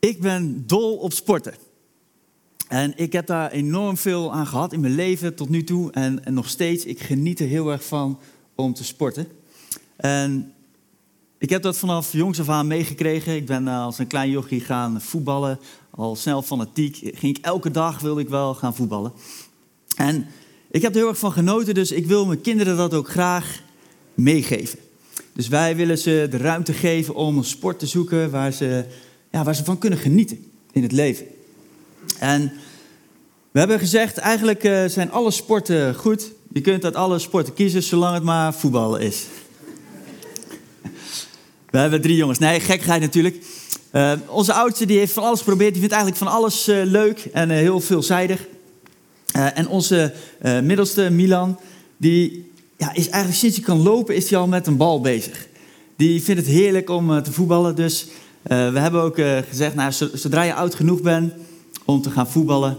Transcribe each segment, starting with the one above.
Ik ben dol op sporten. En ik heb daar enorm veel aan gehad in mijn leven tot nu toe. En, en nog steeds, ik geniet er heel erg van om te sporten. En ik heb dat vanaf jongs af aan meegekregen. Ik ben eh, als een klein jochie gaan voetballen. Al snel fanatiek. Ging ik elke dag wilde ik wel gaan voetballen. En ik heb er heel erg van genoten, dus ik wil mijn kinderen dat ook graag meegeven. Dus wij willen ze de ruimte geven om een sport te zoeken waar ze, ja, waar ze van kunnen genieten in het leven. En we hebben gezegd, eigenlijk uh, zijn alle sporten goed. Je kunt uit alle sporten kiezen, zolang het maar voetballen is. we hebben drie jongens. Nee, gekheid natuurlijk. Uh, onze oudste die heeft van alles geprobeerd. Die vindt eigenlijk van alles uh, leuk en heel veelzijdig. en onze middelste, Milan, die ja, is eigenlijk sinds hij kan lopen, is hij al met een bal bezig. Die vindt het heerlijk om te voetballen. Dus we hebben ook gezegd, nou, zodra je oud genoeg bent om te gaan voetballen,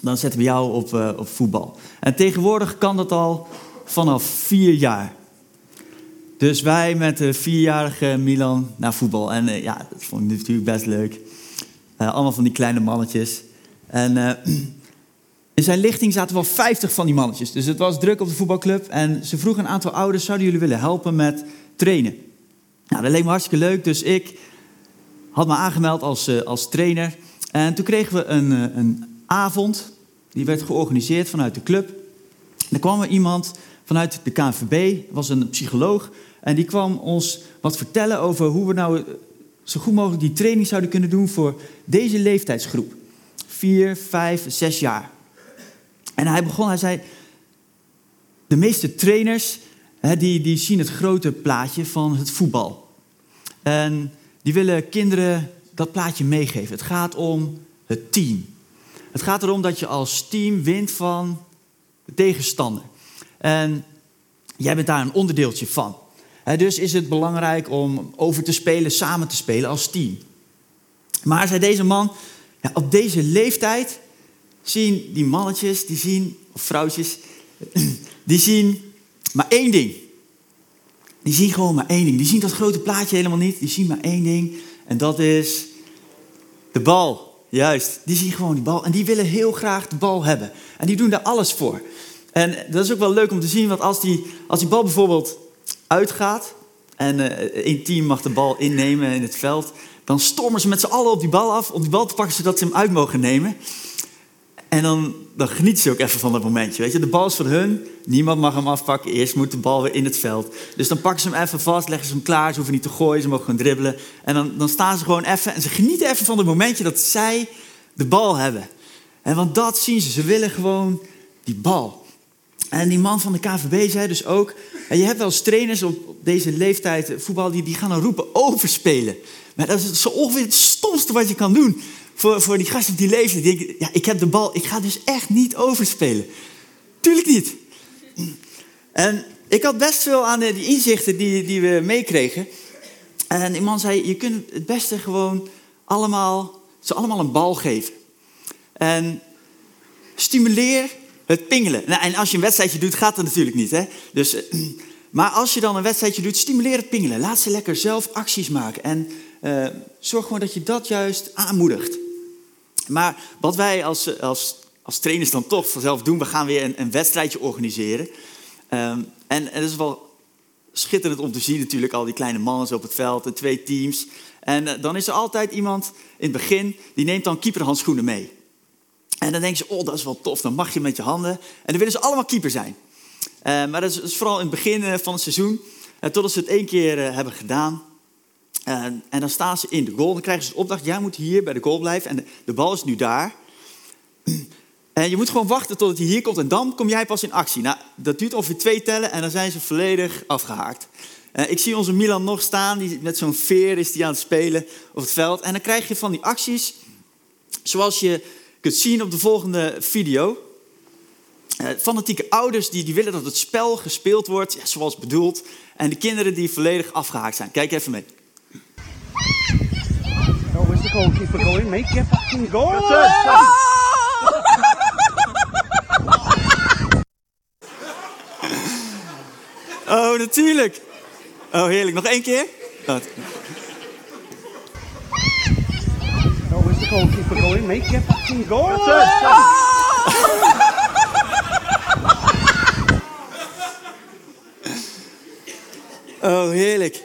dan zetten we jou op, uh, op voetbal. En tegenwoordig kan dat al vanaf vier jaar. Dus wij met de vierjarige Milan naar voetbal. En ja, dat vond ik natuurlijk best leuk. Allemaal van die kleine mannetjes. En in zijn lichting zaten wel 50 van die mannetjes. Dus het was druk op de voetbalclub. En ze vroegen een aantal ouders, zouden jullie willen helpen met trainen? Nou, dat leek me hartstikke leuk. Dus ik had me aangemeld als, als trainer. En toen kregen we een, een avond die werd georganiseerd vanuit de club. er kwam iemand vanuit de KNVB, was een psycholoog. En die kwam ons wat vertellen over hoe we nou zo goed mogelijk die training zouden kunnen doen voor deze leeftijdsgroep. Vier, vijf, zes jaar. En hij begon, hij zei, de meeste trainers die, die zien het grote plaatje van het voetbal. En die willen kinderen dat plaatje meegeven. Het gaat om het team. Het gaat erom dat je als team wint van de tegenstander. En jij bent daar een onderdeeltje van. dus is het belangrijk om over te spelen, samen te spelen als team. Maar zei deze man, ja, op deze leeftijd zien die mannetjes, die zien, of vrouwtjes, die zien maar één ding. Die zien gewoon maar één ding. Die zien dat grote plaatje helemaal niet. Die zien maar één ding. En dat is de bal. Juist, die zien gewoon die bal en die willen heel graag de bal hebben. En die doen daar alles voor. En dat is ook wel leuk om te zien, want als die, als die bal bijvoorbeeld uitgaat en uh, één team mag de bal innemen in het veld, dan stormen ze met z'n allen op die bal af om die bal te pakken zodat ze hem uit mogen nemen. En dan, dan genieten ze ook even van dat momentje. Weet je? De bal is van hun, niemand mag hem afpakken. Eerst moet de bal weer in het veld. Dus dan pakken ze hem even vast, leggen ze hem klaar. Ze hoeven niet te gooien, ze mogen gewoon dribbelen. En dan, dan staan ze gewoon even en ze genieten even van het momentje dat zij de bal hebben. En want dat zien ze, ze willen gewoon die bal. En die man van de KVB zei dus ook... En je hebt wel trainers op deze leeftijd, voetbal, die, die gaan dan roepen overspelen. Maar dat is zo ongeveer het stomste wat je kan doen voor, voor die gasten die leeftijd. Die denken, ja, ik heb de bal, ik ga dus echt niet overspelen. Tuurlijk niet. En ik had best veel aan die inzichten die, die we meekregen. En die man zei, je kunt het beste gewoon allemaal, ze allemaal een bal geven. En stimuleer het pingelen. Nou, en als je een wedstrijdje doet, gaat dat natuurlijk niet. Hè? Dus, maar als je dan een wedstrijdje doet, stimuleer het pingelen. Laat ze lekker zelf acties maken. En uh, zorg gewoon dat je dat juist aanmoedigt. Maar wat wij als, als, als trainers dan toch vanzelf doen, we gaan weer een, een wedstrijdje organiseren. Um, en, en het is wel schitterend om te zien natuurlijk, al die kleine mannen op het veld, de twee teams. En uh, dan is er altijd iemand in het begin, die neemt dan keeperhandschoenen mee. En dan denken ze, oh dat is wel tof, dan mag je met je handen. En dan willen ze allemaal keeper zijn. Uh, maar dat is, dat vooral in het begin van het seizoen, totdat ze het één keer hebben gedaan. En, en, dan staan ze in de goal. Dan krijgen ze de opdracht: jij moet hier bij de goal blijven. En de, bal is nu daar. En je moet gewoon wachten tot hij hier komt. En dan kom jij pas in actie. Nou, dat duurt ongeveer twee tellen. En dan zijn ze volledig afgehaakt. Uh, ik zie onze Milan nog staan. Die, met zo'n veer is die aan het spelen op het veld. En dan krijg je van die acties. Zoals je kunt zien op de volgende video. Uh, fanatieke ouders die, die willen dat het spel gespeeld wordt zoals bedoeld. En de kinderen die volledig afgehaakt zijn. Kijk even mee. Oh, where's the goalkeeper going? Make your fucking goal! Oh, natuurlijk. Oh, heerlijk. Nog één keer? Oh. goal keeper going. Make your fucking goal. Oh, heerlijk.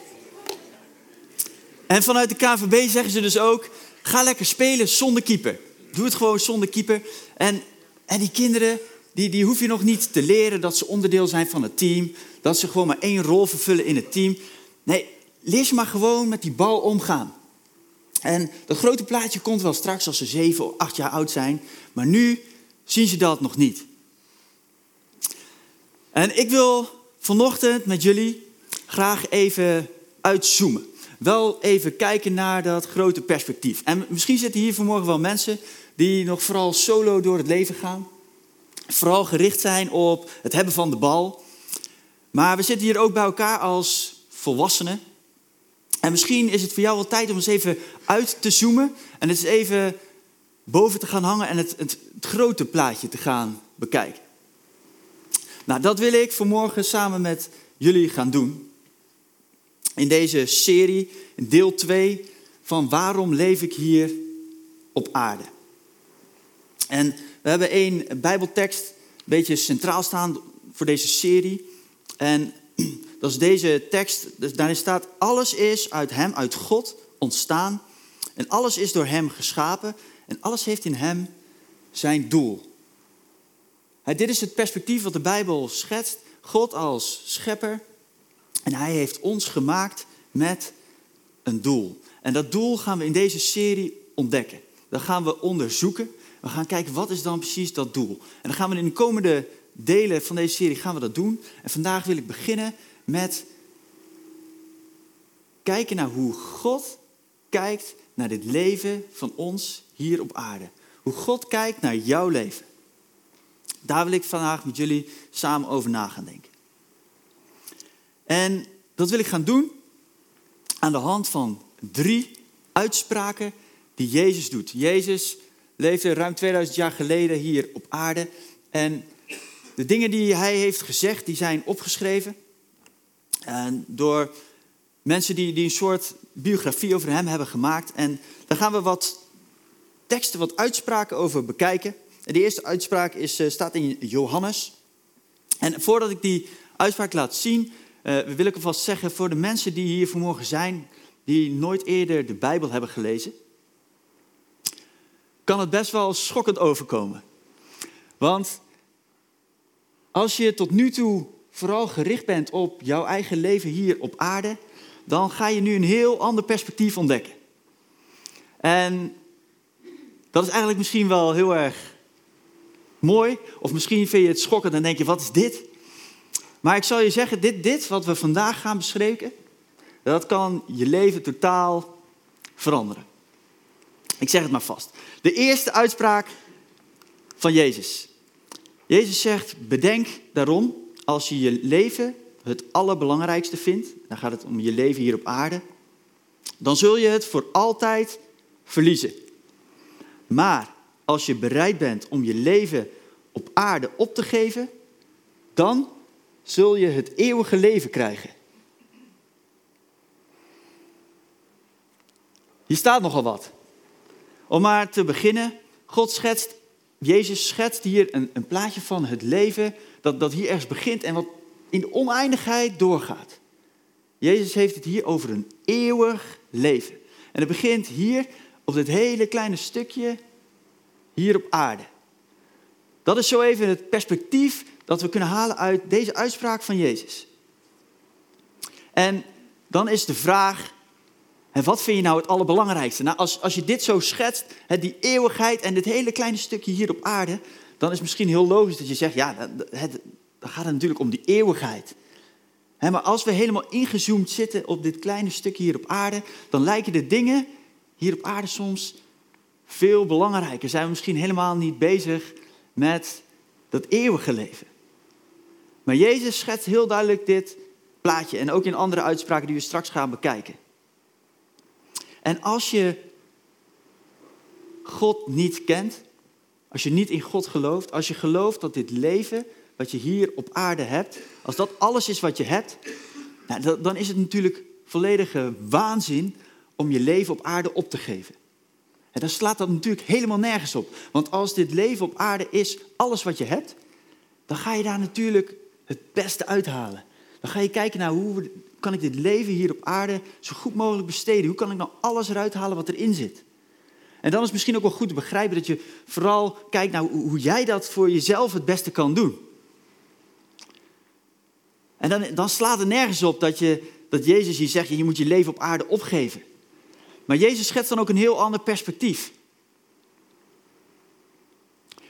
En vanuit de KVB zeggen ze dus ook: ga lekker spelen zonder keeper. Doe het gewoon zonder keeper. En, en die kinderen, die, die hoef je nog niet te leren dat ze onderdeel zijn van het team. Dat ze gewoon maar één rol vervullen in het team. Nee, leer ze maar gewoon met die bal omgaan. En dat grote plaatje komt wel straks als ze zeven of acht jaar oud zijn. Maar nu zien ze dat nog niet. En ik wil vanochtend met jullie graag even uitzoomen. Wel even kijken naar dat grote perspectief. En misschien zitten hier vanmorgen wel mensen die nog vooral solo door het leven gaan. Vooral gericht zijn op het hebben van de bal. Maar we zitten hier ook bij elkaar als volwassenen. En misschien is het voor jou wel tijd om eens even uit te zoomen. En is even boven te gaan hangen en het, het, het grote plaatje te gaan bekijken. Nou, dat wil ik vanmorgen samen met jullie gaan doen. In deze serie, deel 2 van Waarom leef ik hier op aarde? En we hebben één Bijbeltekst een beetje centraal staan voor deze serie. En dat is deze tekst. Dus daarin staat: Alles is uit Hem, uit God ontstaan. En alles is door Hem geschapen. En alles heeft in Hem zijn doel. dit is het perspectief wat de Bijbel schetst. God als schepper. En Hij heeft ons gemaakt met een doel. En dat doel gaan we in deze serie ontdekken. Dat gaan we onderzoeken. We gaan kijken wat is dan precies dat doel. En dan gaan we in de komende delen van deze serie gaan we dat doen. En vandaag wil ik beginnen met kijken naar hoe God kijkt naar dit leven van ons hier op aarde. Hoe God kijkt naar jouw leven. Daar wil ik vandaag met jullie samen over na gaan denken. En dat wil ik gaan doen aan de hand van drie uitspraken die Jezus doet. Jezus leefde ruim 2000 jaar geleden hier op aarde. En de dingen die hij heeft gezegd, die zijn opgeschreven. En door mensen die, die een soort biografie over hem hebben gemaakt. En daar gaan we wat teksten, wat uitspraken over bekijken. En de eerste uitspraak is, eh, staat in Johannes. En voordat ik die uitspraak laat zien, uh, wil ik alvast zeggen voor de mensen die hier vanmorgen zijn, die nooit eerder de Bijbel hebben gelezen, kan het best wel schokkend overkomen. Want als je tot nu toe vooral gericht bent op jouw eigen leven hier op aarde, dan ga je nu een heel ander perspectief ontdekken. En dat is eigenlijk misschien wel heel erg mooi, of misschien vind je het schokkend en denk je, wat is dit? Maar ik zal je zeggen, dit, dit wat we vandaag gaan bespreken, dat kan je leven totaal veranderen. Ik zeg het maar vast. De eerste uitspraak van Jezus. Jezus zegt, bedenk daarom, als je je leven het allerbelangrijkste vindt, dan gaat het om je leven hier op aarde, dan zul je het voor altijd verliezen. Maar als je bereid bent om je leven op aarde op te geven, dan zul je het eeuwige leven krijgen. Hier staat nogal wat. Om maar te beginnen, God schetst, Jezus schetst hier een, een plaatje van het leven dat, dat hier ergens begint en wat in de oneindigheid doorgaat. Jezus heeft het hier over een eeuwig leven. En het begint hier op dit hele kleine stukje hier op aarde. Dat is zo even het perspectief dat we kunnen halen uit deze uitspraak van Jezus. En dan is de vraag, wat vind je nou het allerbelangrijkste? Nou, als, als je dit zo schetst, die eeuwigheid en dit hele kleine stukje hier op aarde, dan is misschien heel logisch dat je zegt, ja, het, dan gaat het natuurlijk om die eeuwigheid. maar als we helemaal ingezoomd zitten op dit kleine stukje hier op aarde, dan lijken de dingen hier op aarde soms veel belangrijker. Zijn we misschien helemaal niet bezig met dat eeuwige leven. Maar Jezus schetst heel duidelijk dit plaatje en ook in andere uitspraken die we straks gaan bekijken. En als je God niet kent, als je niet in God gelooft, als je gelooft dat dit leven wat je hier op aarde hebt, als dat alles is wat je hebt, nou, dan is het natuurlijk volledige waanzin om je leven op aarde op te geven. En dan slaat dat natuurlijk helemaal nergens op. Want als dit leven op aarde is alles wat je hebt, dan ga je daar natuurlijk het beste uithalen. Dan ga je kijken naar hoe kan ik dit leven hier op aarde zo goed mogelijk besteden. Hoe kan ik nou alles eruit halen wat erin zit? En dan is misschien ook wel goed te begrijpen dat je vooral kijkt naar hoe jij dat voor jezelf het beste kan doen. En dan, dan slaat het nergens op dat, je, dat Jezus hier zegt, je moet je leven op aarde opgeven. Maar Jezus schetst dan ook een heel ander perspectief.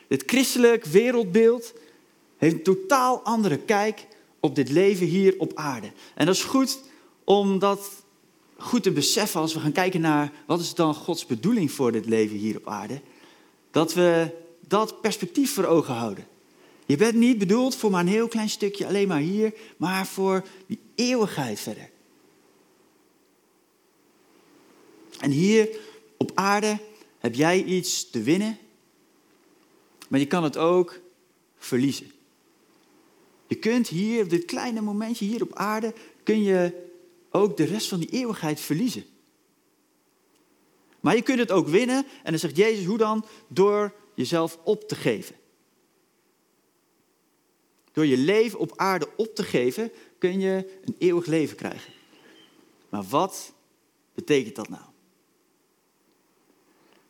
Dit christelijk wereldbeeld heeft een totaal andere kijk op dit leven hier op aarde. En dat is goed om dat goed te beseffen als we gaan kijken naar wat is dan Gods bedoeling voor dit leven hier op aarde. Dat we dat perspectief voor ogen houden. Je bent niet bedoeld voor maar een heel klein stukje, alleen maar hier, maar voor die eeuwigheid verder. En hier op aarde heb jij iets te winnen, maar je kan het ook verliezen. Je kunt hier, op dit kleine momentje hier op aarde, kun je ook de rest van die eeuwigheid verliezen. Maar je kunt het ook winnen en dan zegt Jezus hoe dan? Door jezelf op te geven. Door je leven op aarde op te geven kun je een eeuwig leven krijgen. Maar wat betekent dat nou?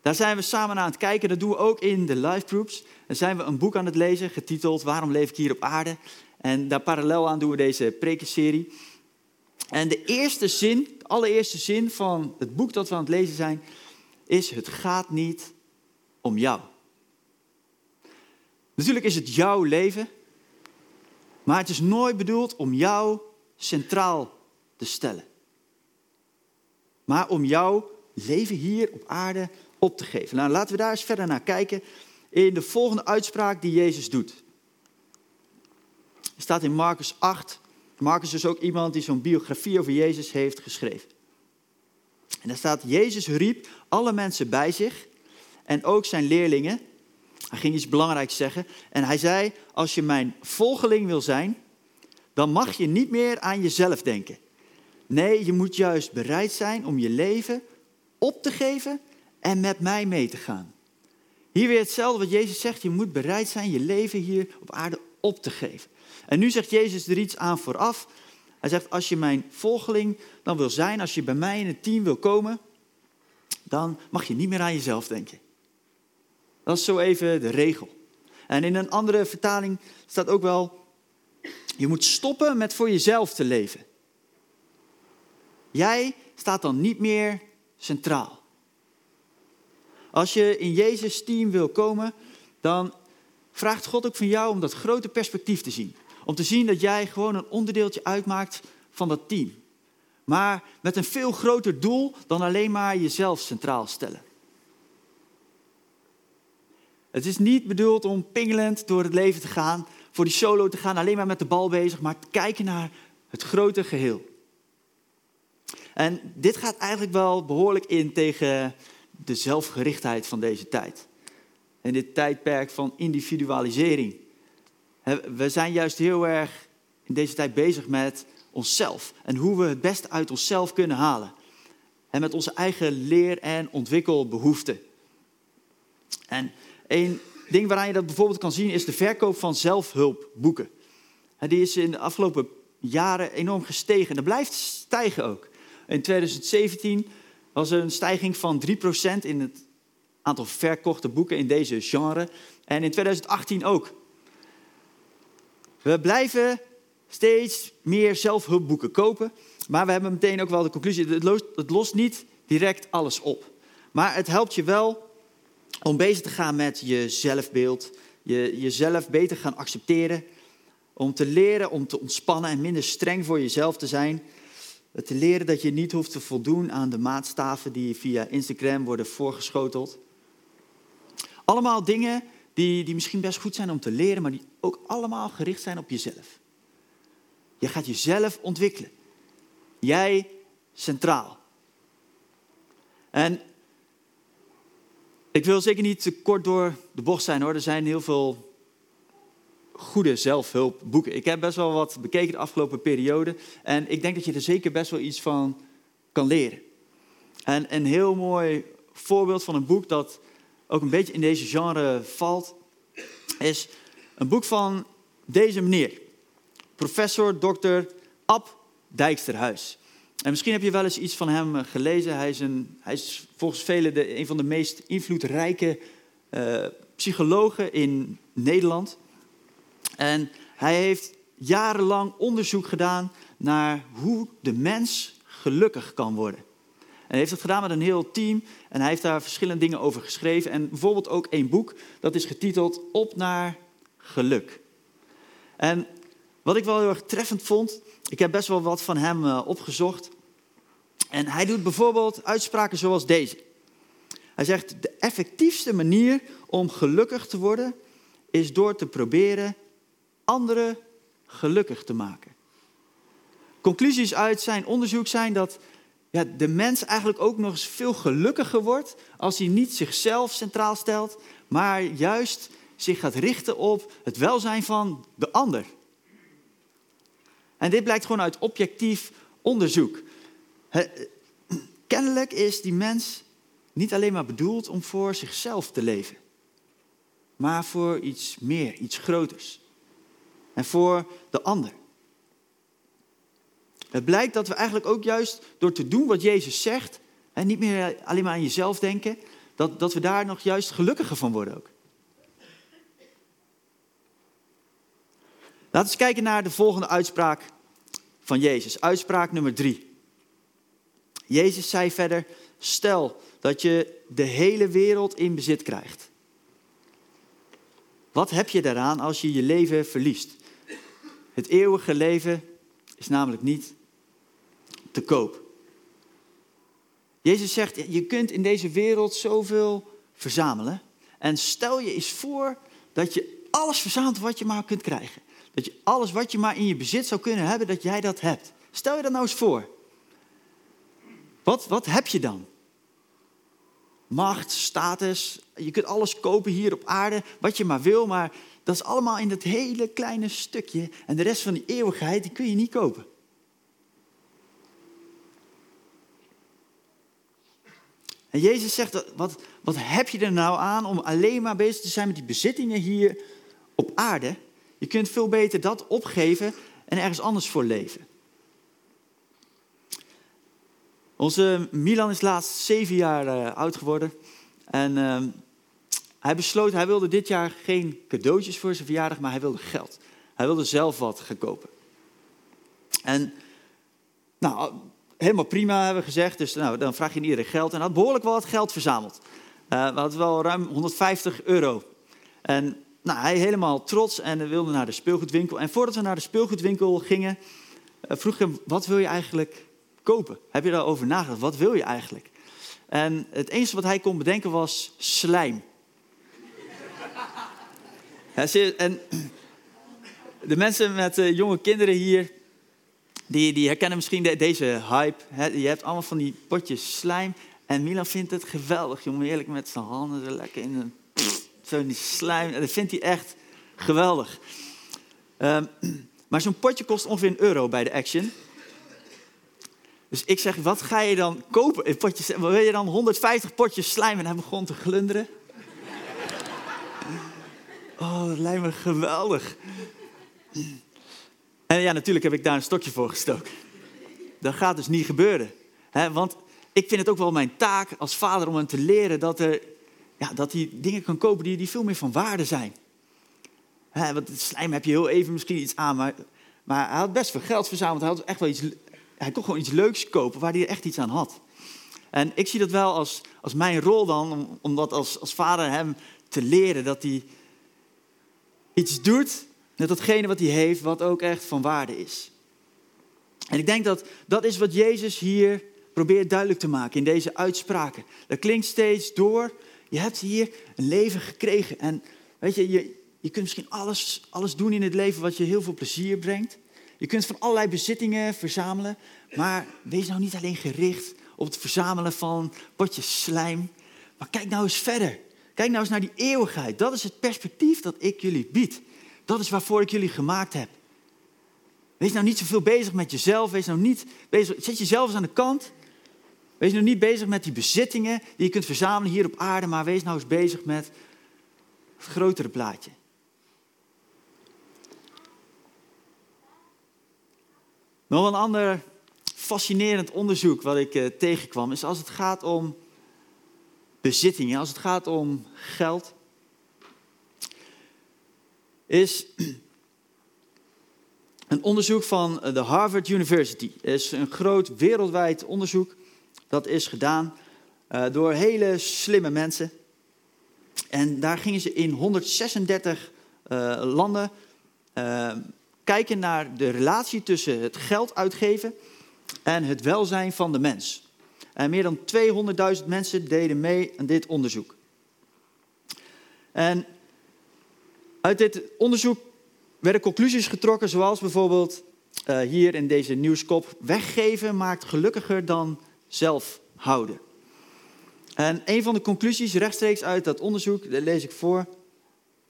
Daar zijn we samen aan het kijken. Dat doen we ook in de live groups. Dan zijn we een boek aan het lezen, getiteld Waarom leef ik hier op aarde? En daar parallel aan doen we deze prekenserie. En de eerste zin, de allereerste zin van het boek dat we aan het lezen zijn, is: Het gaat niet om jou. Natuurlijk is het jouw leven, maar het is nooit bedoeld om jou centraal te stellen. Maar om jouw leven hier op aarde op te geven. Nou, laten we daar eens verder naar kijken in de volgende uitspraak die Jezus doet. Er staat in Marcus 8. Marcus is ook iemand die zo'n biografie over Jezus heeft geschreven. En daar staat, Jezus riep alle mensen bij zich en ook zijn leerlingen. Hij ging iets belangrijks zeggen. En hij zei, als je mijn volgeling wil zijn, dan mag je niet meer aan jezelf denken. Nee, je moet juist bereid zijn om je leven op te geven en met mij mee te gaan. Hier weer hetzelfde wat Jezus zegt. Je moet bereid zijn je leven hier op aarde op te geven. En nu zegt Jezus er iets aan vooraf. Hij zegt, als je mijn volgeling dan wil zijn, als je bij mij in het team wil komen, dan mag je niet meer aan jezelf denken. Dat is zo even de regel. En in een andere vertaling staat ook wel, je moet stoppen met voor jezelf te leven. Jij staat dan niet meer centraal. Als je in Jezus' team wil komen, dan vraagt God ook van jou om dat grote perspectief te zien. Om te zien dat jij gewoon een onderdeeltje uitmaakt van dat team. Maar met een veel groter doel dan alleen maar jezelf centraal stellen. Het is niet bedoeld om pingelend door het leven te gaan, voor die solo te gaan, alleen maar met de bal bezig, maar kijken naar het grote geheel. En dit gaat eigenlijk wel behoorlijk in tegen de zelfgerichtheid van deze tijd. In dit tijdperk van individualisering. We zijn juist heel erg in deze tijd bezig met onszelf en hoe we het beste uit onszelf kunnen halen. En met onze eigen leer- en ontwikkelbehoeften. En een ding waaraan je dat bijvoorbeeld kan zien is de verkoop van zelfhulpboeken. Die is in de afgelopen jaren enorm gestegen en dat blijft stijgen ook. In 2017 was er een stijging van 3% in het aantal verkochte boeken in deze genre. En in 2018 ook. We blijven steeds meer zelfhulpboeken kopen. Maar we hebben meteen ook wel de conclusie, het lost, het lost niet direct alles op. Maar het helpt je wel om bezig te gaan met je zelfbeeld. Je, jezelf beter gaan accepteren. Om te leren om te ontspannen en minder streng voor jezelf te zijn. Te leren dat je niet hoeft te voldoen aan de maatstaven die via Instagram worden voorgeschoteld. Allemaal dingen die, die misschien best goed zijn om te leren, maar die ook allemaal gericht zijn op jezelf. Je gaat jezelf ontwikkelen. Jij centraal. En ik wil zeker niet te kort door de bocht zijn hoor. Er zijn heel veel goede zelfhulpboeken. Ik heb best wel wat bekeken de afgelopen periode. En ik denk dat je er zeker best wel iets van kan leren. En een heel mooi voorbeeld van een boek dat ook een beetje in deze genre valt, is een boek van deze meneer, professor Dr. Ab Dijksterhuis. En misschien heb je wel eens iets van hem eh, gelezen. Hij is, een, hij is volgens velen de, een van de meest invloedrijke uh, psychologen in Nederland. En hij heeft jarenlang onderzoek gedaan naar hoe de mens gelukkig kan worden. En hij heeft het gedaan met een heel team en hij heeft daar verschillende dingen over geschreven. En bijvoorbeeld ook een boek dat is getiteld Op naar geluk. En wat ik wel heel erg treffend vond, ik heb best wel wat van hem uh, opgezocht. En hij doet bijvoorbeeld uitspraken zoals deze. Hij zegt, de effectiefste manier om gelukkig te worden is door te proberen anderen gelukkig te maken. Conclusies uit zijn onderzoek zijn dat ja, de mens eigenlijk ook nog eens veel gelukkiger wordt als hij niet zichzelf centraal stelt, maar juist zich gaat richten op het welzijn van de ander. En dit blijkt gewoon uit objectief onderzoek. Kennelijk is die mens niet alleen maar bedoeld om voor zichzelf te leven, maar voor iets meer, iets groters. En voor de ander. Het blijkt dat we eigenlijk ook juist door te doen wat Jezus zegt, en niet meer alleen maar aan jezelf denken, dat, dat we daar nog juist gelukkiger van worden ook. Laten we kijken naar de volgende uitspraak van Jezus. Uitspraak nummer drie. Jezus zei verder, stel dat je de hele wereld in bezit krijgt. Wat heb je daaraan als je je leven verliest? Het eeuwige leven is namelijk niet te koop. Jezus zegt, je kunt in deze wereld zoveel verzamelen. En stel je eens voor dat je alles verzamelt wat je maar kunt krijgen. Dat je alles wat je maar in je bezit zou kunnen hebben, dat jij dat hebt. Stel je dat nou eens voor. Wat, wat heb je dan? Macht, status, je kunt alles kopen hier op aarde, wat je maar wil, maar dat is allemaal in dat hele kleine stukje. En de rest van die eeuwigheid, die kun je niet kopen. En Jezus zegt, wat, wat heb je er nou aan om alleen maar bezig te zijn met die bezittingen hier op aarde? Je kunt veel beter dat opgeven en ergens anders voor leven. Onze Milan is laatst zeven jaar uh, oud geworden. En uh, hij besloot, hij wilde dit jaar geen cadeautjes voor zijn verjaardag, maar hij wilde geld. Hij wilde zelf wat gaan kopen. En nou, helemaal prima hebben we gezegd. Dus nou, dan vraag je iedereen geld. En hij had behoorlijk wel wat geld verzameld. Uh, we hadden wel ruim 150 euro. En nou, hij helemaal trots en wilde naar de speelgoedwinkel. En voordat we naar de speelgoedwinkel gingen, uh, vroeg ik hem, wat wil je eigenlijk kopen? Heb je daarover nagedacht? Wat wil je eigenlijk? En het enige wat hij kon bedenken was slijm. en de mensen met uh, jonge kinderen hier, die, die herkennen misschien deze hype. Je hebt allemaal van die potjes slijm. En Milan vindt het geweldig, jongen. Eerlijk met zijn handen er lekker in een... Zo die slijm. Dat vindt hij echt geweldig. Um, maar zo'n potje kost ongeveer een euro bij de Action. Dus ik zeg, wat ga je dan kopen? Een potje, wil je dan 150 potjes slijm? En hij begon te glunderen. Oh, dat lijkt me geweldig. En ja, natuurlijk heb ik daar een stokje voor gestoken. Dat gaat dus niet gebeuren. want ik vind het ook wel mijn taak als vader om hem te leren dat, er, ja, dat hij dingen kan kopen die, die veel meer van waarde zijn. want het slijm heb je heel even misschien iets aan, maar, maar hij had best veel geld verzameld. Hij, had echt wel iets, hij kon gewoon iets leuks kopen waar hij echt iets aan had. En ik zie dat wel als, als mijn rol dan, om, om dat als, als vader hem te leren, dat hij iets doet met datgene wat hij heeft, wat ook echt van waarde is. En ik denk dat dat is wat Jezus hier probeert duidelijk te maken in deze uitspraken. Dat klinkt steeds door. Je hebt hier een leven gekregen. En weet je, je, je kunt misschien alles, alles doen in het leven wat je heel veel plezier brengt. Je kunt van allerlei bezittingen verzamelen. Maar wees nou niet alleen gericht op het verzamelen van potjes slijm. Maar kijk nou eens verder. Kijk nou eens naar die eeuwigheid. Dat is het perspectief dat ik jullie bied. Dat is waarvoor ik jullie gemaakt heb. Wees nou niet zoveel bezig met jezelf. Wees nou niet bezig. Zet jezelf eens aan de kant. Wees nou niet bezig met die bezittingen die je kunt verzamelen hier op aarde, maar wees nou eens bezig met het grotere plaatje. Nog een ander fascinerend onderzoek wat ik uh, tegenkwam is als het gaat om bezittingen, als het gaat om geld, is een onderzoek van de Harvard University. Het is een groot wereldwijd onderzoek dat is gedaan uh, door hele slimme mensen. En daar gingen ze in 136 uh, landen uh, kijken naar de relatie tussen het geld uitgeven en het welzijn van de mens. En meer dan 200.000 mensen deden mee aan dit onderzoek. En uit dit onderzoek werden conclusies getrokken, zoals bijvoorbeeld hier in deze nieuwskop: weggeven maakt gelukkiger dan zelf houden. En een van de conclusies rechtstreeks uit dat onderzoek, dat lees ik voor,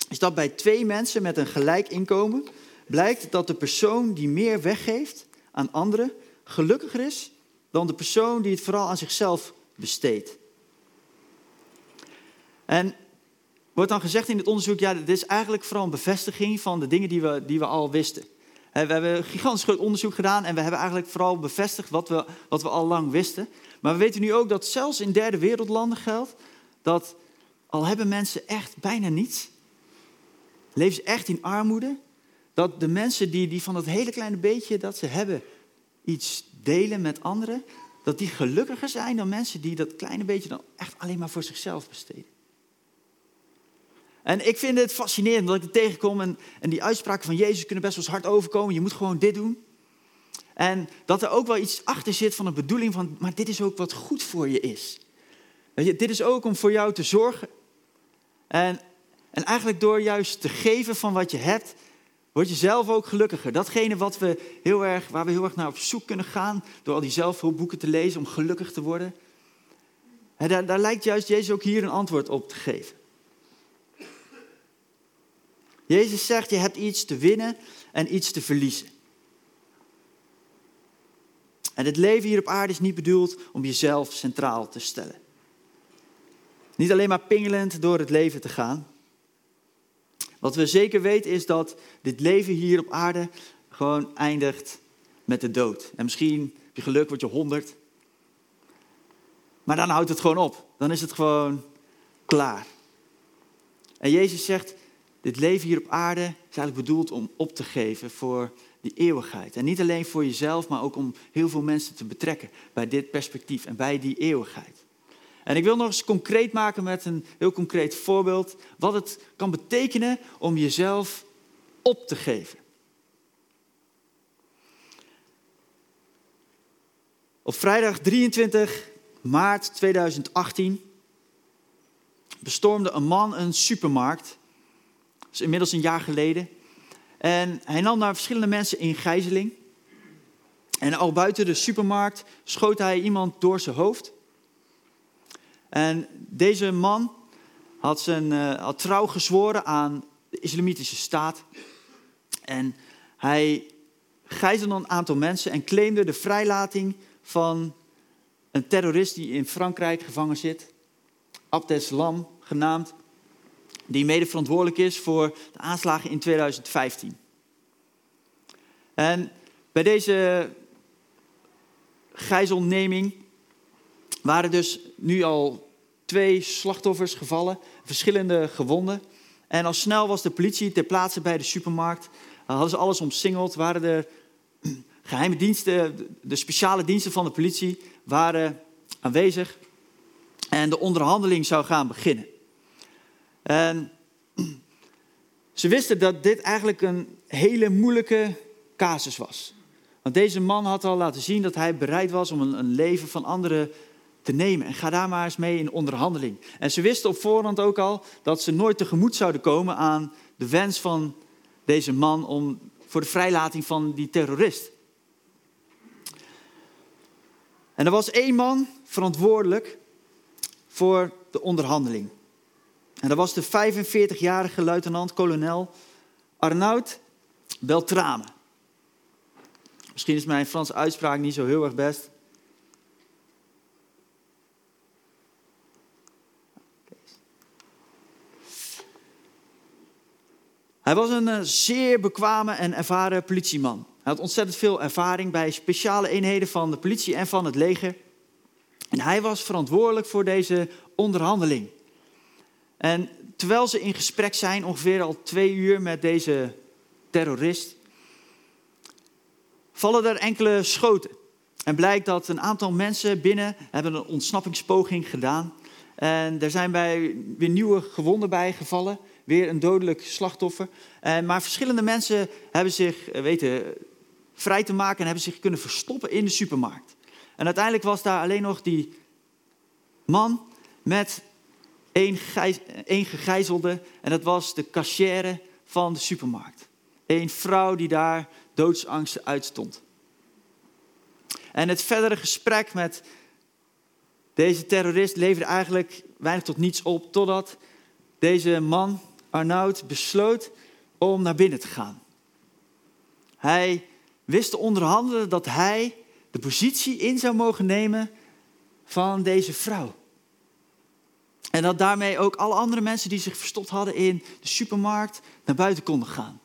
is dat bij twee mensen met een gelijk inkomen blijkt dat de persoon die meer weggeeft aan anderen gelukkiger is dan de persoon die het vooral aan zichzelf besteedt. En wordt dan gezegd in het onderzoek, ja, dit is eigenlijk vooral een bevestiging van de dingen die we, die we al wisten. We hebben een gigantisch groot onderzoek gedaan en we hebben eigenlijk vooral bevestigd wat we, wat we al lang wisten. Maar we weten nu ook dat zelfs in derde wereldlanden geldt dat al hebben mensen echt bijna niets, leven ze echt in armoede, dat de mensen die, die van dat hele kleine beetje dat ze hebben iets delen met anderen, dat die gelukkiger zijn dan mensen die dat kleine beetje dan echt alleen maar voor zichzelf besteden. En ik vind het fascinerend dat ik er tegenkom en, en die uitspraken van Jezus kunnen best wel eens hard overkomen. Je moet gewoon dit doen. En dat er ook wel iets achter zit van een bedoeling van, maar dit is ook wat goed voor je is. Dit is ook om voor jou te zorgen. En, en eigenlijk door juist te geven van wat je hebt, word je zelf ook gelukkiger. Datgene wat we heel erg, waar we heel erg naar op zoek kunnen gaan, door al die zelfhulpboeken te lezen om gelukkig te worden. En daar, daar lijkt juist Jezus ook hier een antwoord op te geven. Jezus zegt, je hebt iets te winnen en iets te verliezen. En het leven hier op aarde is niet bedoeld om jezelf centraal te stellen. Niet alleen maar pingelend door het leven te gaan. Wat we zeker weten is dat dit leven hier op aarde gewoon eindigt met de dood. En misschien heb je geluk, word je honderd. Maar dan houdt het gewoon op. Dan is het gewoon klaar. En Jezus zegt, dit leven hier op aarde is eigenlijk bedoeld om op te geven voor die eeuwigheid. En niet alleen voor jezelf, maar ook om heel veel mensen te betrekken bij dit perspectief en bij die eeuwigheid. En ik wil nog eens concreet maken met een heel concreet voorbeeld wat het kan betekenen om jezelf op te geven. Op vrijdag 23 maart 2018 bestormde een man een supermarkt dat is inmiddels een jaar geleden. En hij nam daar verschillende mensen in gijzeling. En al buiten de supermarkt schoot hij iemand door zijn hoofd. En deze man had, zijn, uh, had trouw gezworen aan de islamitische staat. En hij gijzelde een aantal mensen en claimde de vrijlating van een terrorist die in Frankrijk gevangen zit. Abdeslam genaamd die mede verantwoordelijk is voor de aanslagen in 2015. En bij deze gijzelneming waren dus nu al twee slachtoffers gevallen, verschillende gewonden. En al snel was de politie ter plaatse bij de supermarkt. Hadden ze alles omsingeld, waren er geheime diensten, de speciale diensten van de politie waren aanwezig. En de onderhandeling zou gaan beginnen. En ze wisten dat dit eigenlijk een hele moeilijke casus was. Want deze man had al laten zien dat hij bereid was om een, leven van anderen te nemen. En ga daar maar eens mee in onderhandeling. En ze wisten op voorhand ook al dat ze nooit tegemoet zouden komen aan de wens van deze man om voor de vrijlating van die terrorist. En er was één man verantwoordelijk voor de onderhandeling. En dat was de 45-jarige luitenant-kolonel Arnoud Beltrame. Misschien is mijn Franse uitspraak niet zo heel erg best. Hij was een eh, zeer bekwame en ervaren politieman. Hij had ontzettend veel ervaring bij speciale eenheden van de politie en van het leger. En hij was verantwoordelijk voor deze onderhandeling. En terwijl ze in gesprek zijn, ongeveer al twee uur met deze terrorist, vallen er enkele schoten. En blijkt dat een aantal mensen binnen hebben een ontsnappingspoging gedaan. En er zijn bij weer nieuwe gewonden bij gevallen. Weer een dodelijk slachtoffer. Maar verschillende mensen hebben zich eh, weten vrij te maken en hebben zich kunnen verstoppen in de supermarkt. En uiteindelijk was daar alleen nog die man met één, gegijzelde. En dat was de cachère van de supermarkt. Een vrouw die daar doodsangsten uitstond. En het verdere gesprek met deze terrorist leverde eigenlijk weinig tot niets op, totdat deze man, Arnoud, besloot om naar binnen te gaan. Hij wist te onderhandelen dat hij de positie in zou mogen nemen van deze vrouw. En dat daarmee ook alle andere mensen die zich verstopt hadden in de supermarkt naar buiten konden gaan.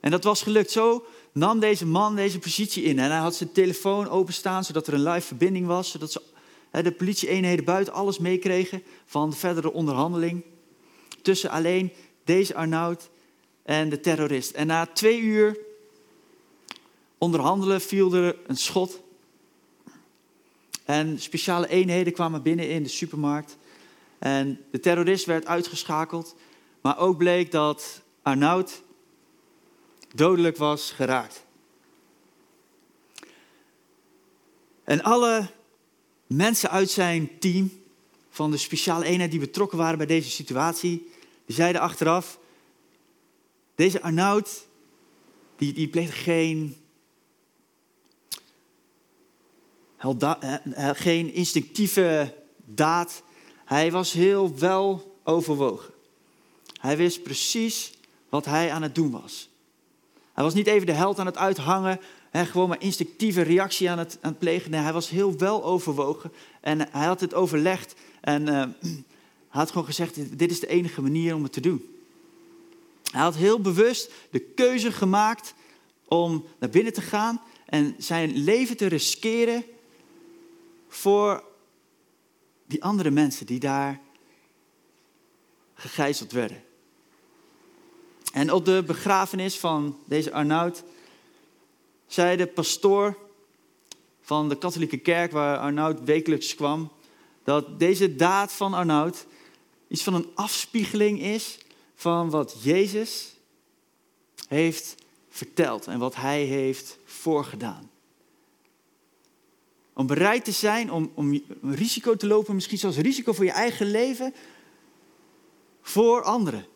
En dat was gelukt. Zo nam deze man deze positie in. En hij had zijn telefoon openstaan zodat er een live verbinding was. Zodat ze, de politieeenheden buiten alles meekregen van de verdere onderhandeling. Tussen alleen deze Arnoud en de terrorist. En na twee uur onderhandelen viel er een schot. En speciale eenheden kwamen binnen in de supermarkt. En de terrorist werd uitgeschakeld. Maar ook bleek dat Arnoud dodelijk was geraakt. En alle mensen uit zijn team van de speciale eenheid die betrokken waren bij deze situatie, die zeiden achteraf, deze Arnoud, die, die pleegde geen, geen instinctieve daad. Hij was heel wel overwogen. Hij wist precies wat hij aan het doen was. Hij was niet even de held aan het uithangen, hè, gewoon maar instinctieve reactie aan het, aan plegen. Nee, hij was heel wel overwogen en hij had het overlegd en uh, hij had gewoon gezegd, dit is de enige manier om het te doen. Hij had heel bewust de keuze gemaakt om naar binnen te gaan en zijn leven te riskeren voor die andere mensen die daar gegijzeld werden. En op de begrafenis van deze Arnoud zei de pastoor van de katholieke kerk waar Arnoud wekelijks kwam, dat deze daad van Arnoud iets van een afspiegeling is van wat Jezus heeft verteld en wat hij heeft voorgedaan. Om bereid te zijn om, om risico te lopen, misschien zelfs risico voor je eigen leven, voor anderen.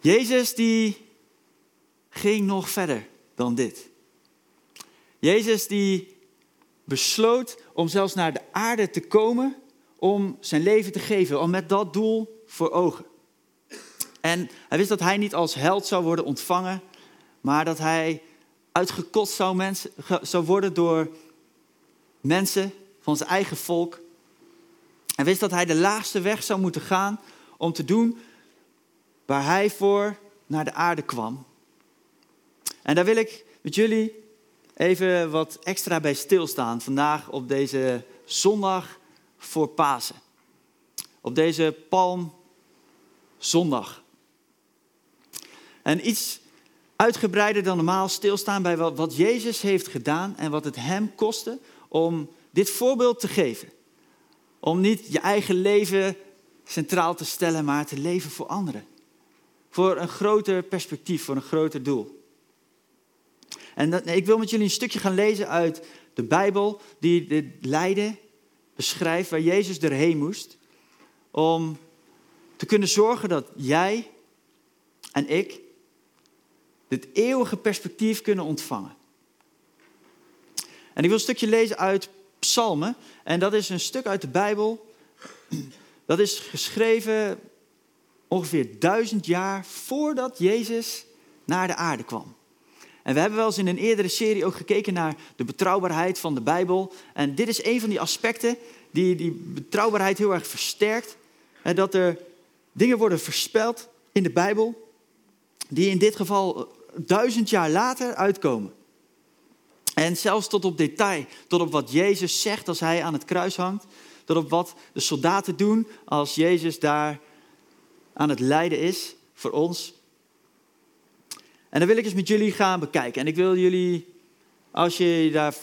Jezus die ging nog verder dan dit. Jezus die besloot om zelfs naar de aarde te komen om zijn leven te geven, om met dat doel voor ogen. En hij wist dat hij niet als held zou worden ontvangen, maar dat hij uitgekotst zou, zou worden door mensen van zijn eigen volk. Hij wist dat hij de laagste weg zou moeten gaan om te doen waar hij voor naar de aarde kwam. En daar wil ik met jullie even wat extra bij stilstaan vandaag op deze zondag voor Pasen. Op deze Palmzondag. En iets uitgebreider dan normaal stilstaan bij wat Jezus heeft gedaan en wat het hem kostte om dit voorbeeld te geven. Om niet je eigen leven centraal te stellen, maar te leven voor anderen voor een groter perspectief, voor een groter doel. En ik wil met jullie een stukje gaan lezen uit de Bijbel, die dit lijden beschrijft, waar Jezus erheen moest, om te kunnen zorgen dat jij en ik dit eeuwige perspectief kunnen ontvangen. En ik wil een stukje lezen uit Psalmen, en dat is een stuk uit de Bijbel, dat is geschreven ongeveer duizend jaar voordat Jezus naar de aarde kwam. En we hebben wel eens in een eerdere serie ook gekeken naar de betrouwbaarheid van de Bijbel. En dit is een van die aspecten die die betrouwbaarheid heel erg versterkt. En dat er dingen worden voorspeld in de Bijbel, die in dit geval duizend jaar later uitkomen. En zelfs tot op detail, tot op wat Jezus zegt als hij aan het kruis hangt, tot op wat de soldaten doen als Jezus daar aan het lijden is voor ons. En dan wil ik eens met jullie gaan bekijken. En ik wil jullie, als je je daar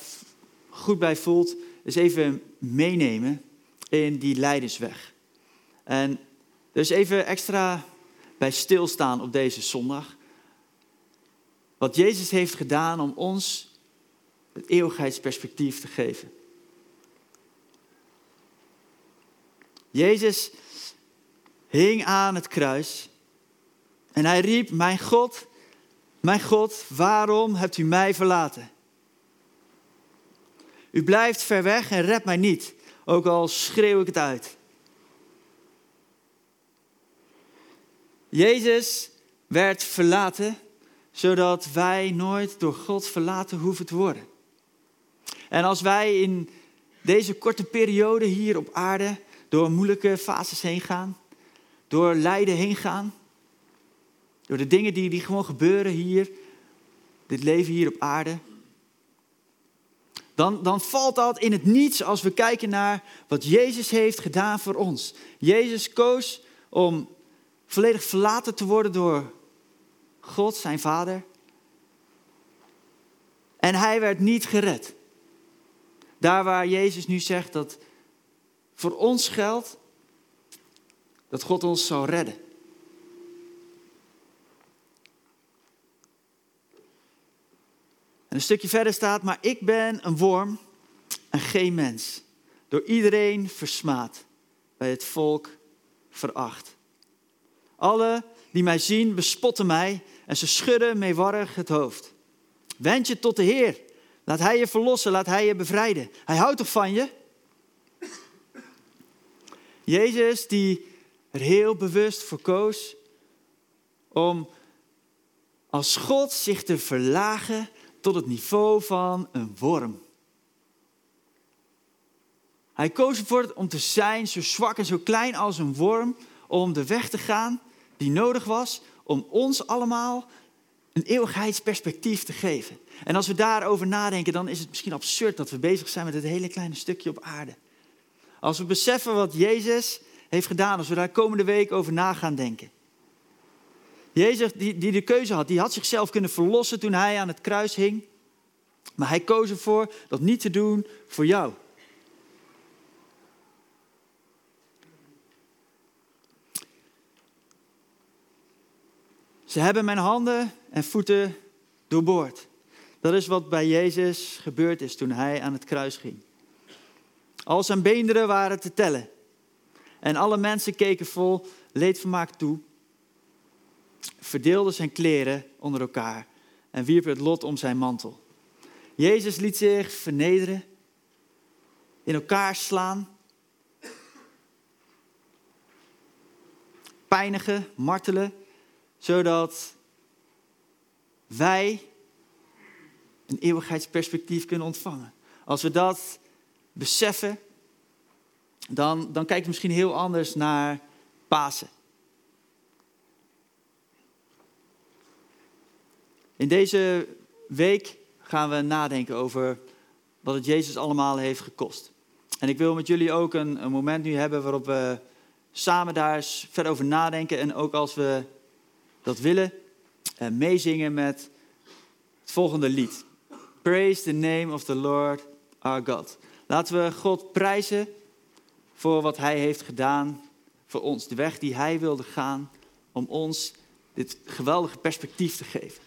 goed bij voelt, eens even meenemen in die lijdensweg. En dus even extra bij stilstaan op deze zondag. Wat Jezus heeft gedaan om ons het eeuwigheidsperspectief te geven. Jezus hing aan het kruis en hij riep, mijn God, mijn God, waarom hebt u mij verlaten? U blijft ver weg en redt mij niet, ook al schreeuw ik het uit. Jezus werd verlaten, zodat wij nooit door God verlaten hoeven te worden. En als wij in deze korte periode hier op aarde door moeilijke fases heen gaan, door lijden heen gaan, door de dingen die, die gewoon gebeuren hier, dit leven hier op aarde, dan, dan valt dat in het niets als we kijken naar wat Jezus heeft gedaan voor ons. Jezus koos om volledig verlaten te worden door God, zijn Vader. En hij werd niet gered. Daar waar Jezus nu zegt dat voor ons geldt dat God ons zal redden. En een stukje verder staat, maar ik ben een worm en geen mens. Door iedereen versmaad, bij het volk veracht. Alle die mij zien bespotten mij en ze schudden meewarrig het hoofd. Wend je tot de Heer. Laat Hij je verlossen, laat Hij je bevrijden. Hij houdt toch van je? Jezus die er heel bewust voor koos om als God zich te verlagen tot het niveau van een worm. Hij koos ervoor om te zijn zo zwak en zo klein als een worm, om de weg te gaan die nodig was om ons allemaal een eeuwigheidsperspectief te geven. En als we daarover nadenken, dan is het misschien absurd dat we bezig zijn met het hele kleine stukje op aarde. Als we beseffen wat Jezus heeft gedaan, als we daar komende week over na gaan denken. Jezus die, die de keuze had, die had zichzelf kunnen verlossen toen hij aan het kruis hing. Maar hij koos ervoor dat niet te doen voor jou. Ze hebben mijn handen en voeten doorboord. Dat is wat bij Jezus gebeurd is toen hij aan het kruis ging. Al zijn beenderen waren te tellen. En alle mensen keken vol leedvermaak toe, verdeelden zijn kleren onder elkaar en wierpen het lot om zijn mantel. Jezus liet zich vernederen, in elkaar slaan, pijnigen, martelen zodat wij een eeuwigheidsperspectief kunnen ontvangen. Als we dat beseffen, dan, dan kijken we misschien heel anders naar Pasen. In deze week gaan we nadenken over wat het Jezus allemaal heeft gekost. En ik wil met jullie ook een, een moment nu hebben waarop we samen daar eens verder over nadenken. En ook als we dat willen uh, meezingen met het volgende lied. Praise the name of the Lord our God. Laten we God prijzen voor wat Hij heeft gedaan voor ons. De weg die Hij wilde gaan om ons dit geweldige perspectief te geven.